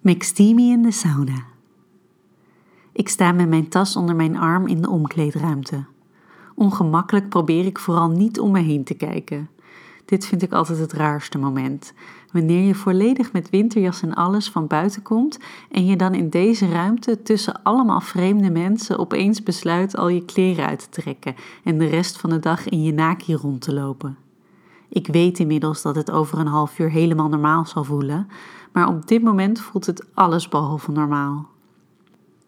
McSteamy in de sauna. Ik sta met mijn tas onder mijn arm in de omkleedruimte. Ongemakkelijk probeer ik vooral niet om me heen te kijken. Dit vind ik altijd het raarste moment. Wanneer je volledig met winterjas en alles van buiten komt en je dan in deze ruimte tussen allemaal vreemde mensen opeens besluit al je kleren uit te trekken en de rest van de dag in je naki rond te lopen. Ik weet inmiddels dat het over een half uur helemaal normaal zal voelen, maar op dit moment voelt het alles behalve normaal.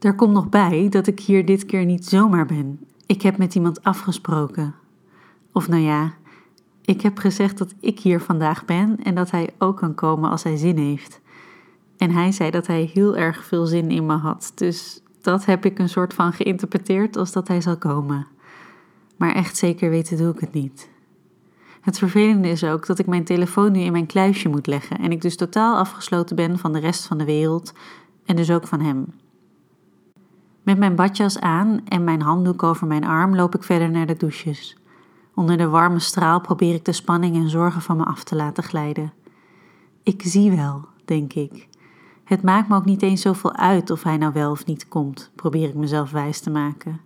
Er komt nog bij dat ik hier dit keer niet zomaar ben. Ik heb met iemand afgesproken. Of nou ja, ik heb gezegd dat ik hier vandaag ben en dat hij ook kan komen als hij zin heeft. En hij zei dat hij heel erg veel zin in me had, dus dat heb ik een soort van geïnterpreteerd als dat hij zal komen. Maar echt zeker weten doe ik het niet. Het vervelende is ook dat ik mijn telefoon nu in mijn kluisje moet leggen en ik dus totaal afgesloten ben van de rest van de wereld en dus ook van hem. Met mijn badjas aan en mijn handdoek over mijn arm loop ik verder naar de douches. Onder de warme straal probeer ik de spanning en zorgen van me af te laten glijden. Ik zie wel, denk ik. Het maakt me ook niet eens zoveel uit of hij nou wel of niet komt, probeer ik mezelf wijs te maken.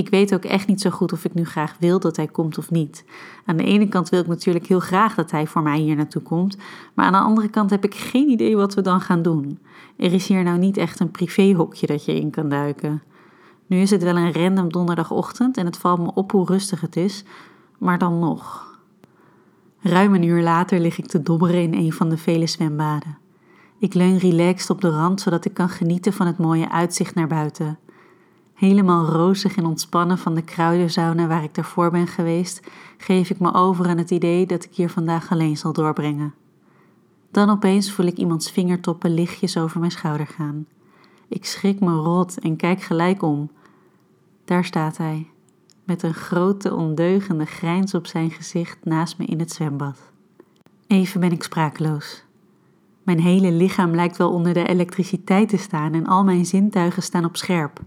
Ik weet ook echt niet zo goed of ik nu graag wil dat hij komt of niet. Aan de ene kant wil ik natuurlijk heel graag dat hij voor mij hier naartoe komt, maar aan de andere kant heb ik geen idee wat we dan gaan doen. Er is hier nou niet echt een privéhokje dat je in kan duiken. Nu is het wel een random donderdagochtend en het valt me op hoe rustig het is, maar dan nog. Ruim een uur later lig ik te dobberen in een van de vele zwembaden. Ik leun relaxed op de rand zodat ik kan genieten van het mooie uitzicht naar buiten. Helemaal rozig en ontspannen van de kruidensauna waar ik daarvoor ben geweest, geef ik me over aan het idee dat ik hier vandaag alleen zal doorbrengen. Dan opeens voel ik iemands vingertoppen lichtjes over mijn schouder gaan. Ik schrik me rot en kijk gelijk om. Daar staat hij, met een grote ondeugende grijns op zijn gezicht naast me in het zwembad. Even ben ik sprakeloos. Mijn hele lichaam lijkt wel onder de elektriciteit te staan en al mijn zintuigen staan op scherp.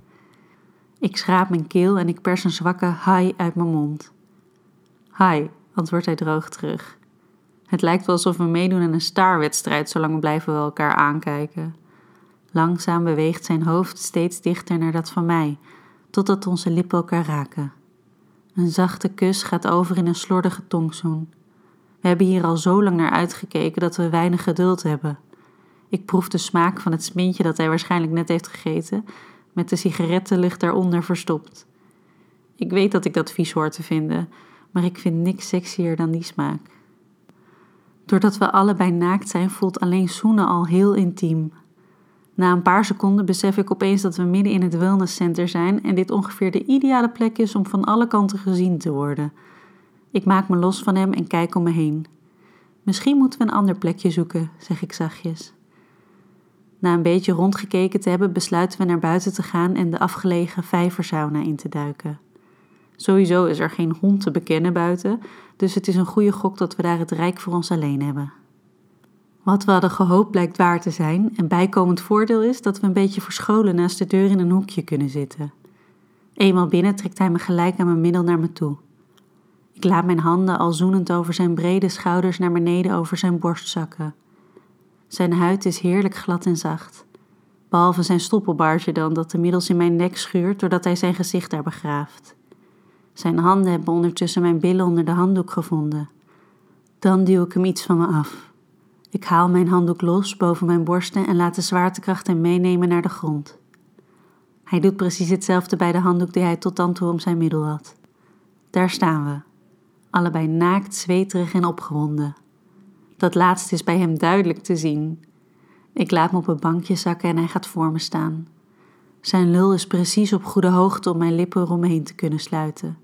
Ik schraap mijn keel en ik pers een zwakke hi uit mijn mond. Hi, antwoordt hij droog terug. Het lijkt wel alsof we meedoen aan een starwedstrijd, zolang we blijven we elkaar aankijken. Langzaam beweegt zijn hoofd steeds dichter naar dat van mij, totdat onze lippen elkaar raken. Een zachte kus gaat over in een slordige tongzoen. We hebben hier al zo lang naar uitgekeken dat we weinig geduld hebben. Ik proef de smaak van het smintje dat hij waarschijnlijk net heeft gegeten met de sigarettenlucht daaronder verstopt. Ik weet dat ik dat vies hoor te vinden, maar ik vind niks sexier dan die smaak. Doordat we allebei naakt zijn, voelt alleen zoenen al heel intiem. Na een paar seconden besef ik opeens dat we midden in het wellnesscenter zijn en dit ongeveer de ideale plek is om van alle kanten gezien te worden. Ik maak me los van hem en kijk om me heen. Misschien moeten we een ander plekje zoeken, zeg ik zachtjes. Na een beetje rondgekeken te hebben, besluiten we naar buiten te gaan en de afgelegen vijversauna in te duiken. Sowieso is er geen hond te bekennen buiten, dus het is een goede gok dat we daar het rijk voor ons alleen hebben. Wat we hadden gehoopt blijkt waar te zijn, en bijkomend voordeel is dat we een beetje verscholen naast de deur in een hoekje kunnen zitten. Eenmaal binnen trekt hij me gelijk aan mijn middel naar me toe. Ik laat mijn handen al zoenend over zijn brede schouders naar beneden over zijn borst zakken. Zijn huid is heerlijk glad en zacht. Behalve zijn stoppelbaardje dan, dat inmiddels in mijn nek schuurt doordat hij zijn gezicht daar begraaft. Zijn handen hebben ondertussen mijn billen onder de handdoek gevonden. Dan duw ik hem iets van me af. Ik haal mijn handdoek los boven mijn borsten en laat de zwaartekracht hem meenemen naar de grond. Hij doet precies hetzelfde bij de handdoek die hij tot dan toe om zijn middel had. Daar staan we, allebei naakt, zweterig en opgewonden. Dat laatste is bij hem duidelijk te zien. Ik laat me op een bankje zakken en hij gaat voor me staan. Zijn lul is precies op goede hoogte om mijn lippen eromheen te kunnen sluiten.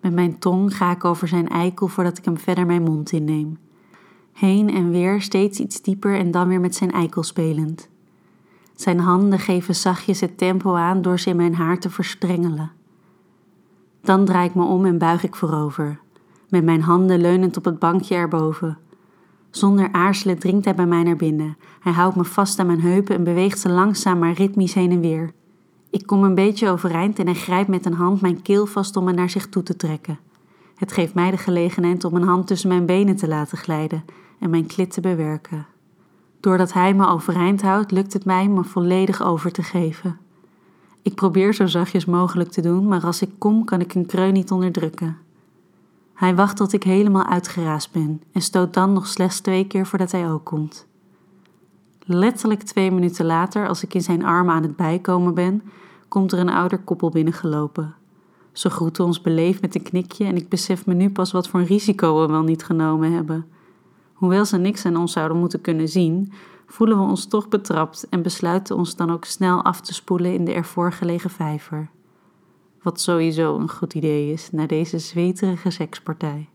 Met mijn tong ga ik over zijn eikel voordat ik hem verder mijn mond inneem. Heen en weer steeds iets dieper en dan weer met zijn eikel spelend. Zijn handen geven zachtjes het tempo aan door ze in mijn haar te verstrengelen. Dan draai ik me om en buig ik voorover, met mijn handen leunend op het bankje erboven. Zonder aarzelen dringt hij bij mij naar binnen. Hij houdt me vast aan mijn heupen en beweegt ze langzaam maar ritmisch heen en weer. Ik kom een beetje overeind en hij grijpt met een hand mijn keel vast om me naar zich toe te trekken. Het geeft mij de gelegenheid om een hand tussen mijn benen te laten glijden en mijn klit te bewerken. Doordat hij me overeind houdt, lukt het mij me volledig over te geven. Ik probeer zo zachtjes mogelijk te doen, maar als ik kom, kan ik een kreun niet onderdrukken. Hij wacht tot ik helemaal uitgeraasd ben en stoot dan nog slechts twee keer voordat hij ook komt. Letterlijk twee minuten later, als ik in zijn armen aan het bijkomen ben, komt er een ouder koppel binnengelopen. Ze groeten ons beleefd met een knikje en ik besef me nu pas wat voor een risico we wel niet genomen hebben. Hoewel ze niks aan ons zouden moeten kunnen zien, voelen we ons toch betrapt en besluiten ons dan ook snel af te spoelen in de ervoor gelegen vijver. Wat sowieso een goed idee is na deze zweterige sekspartij.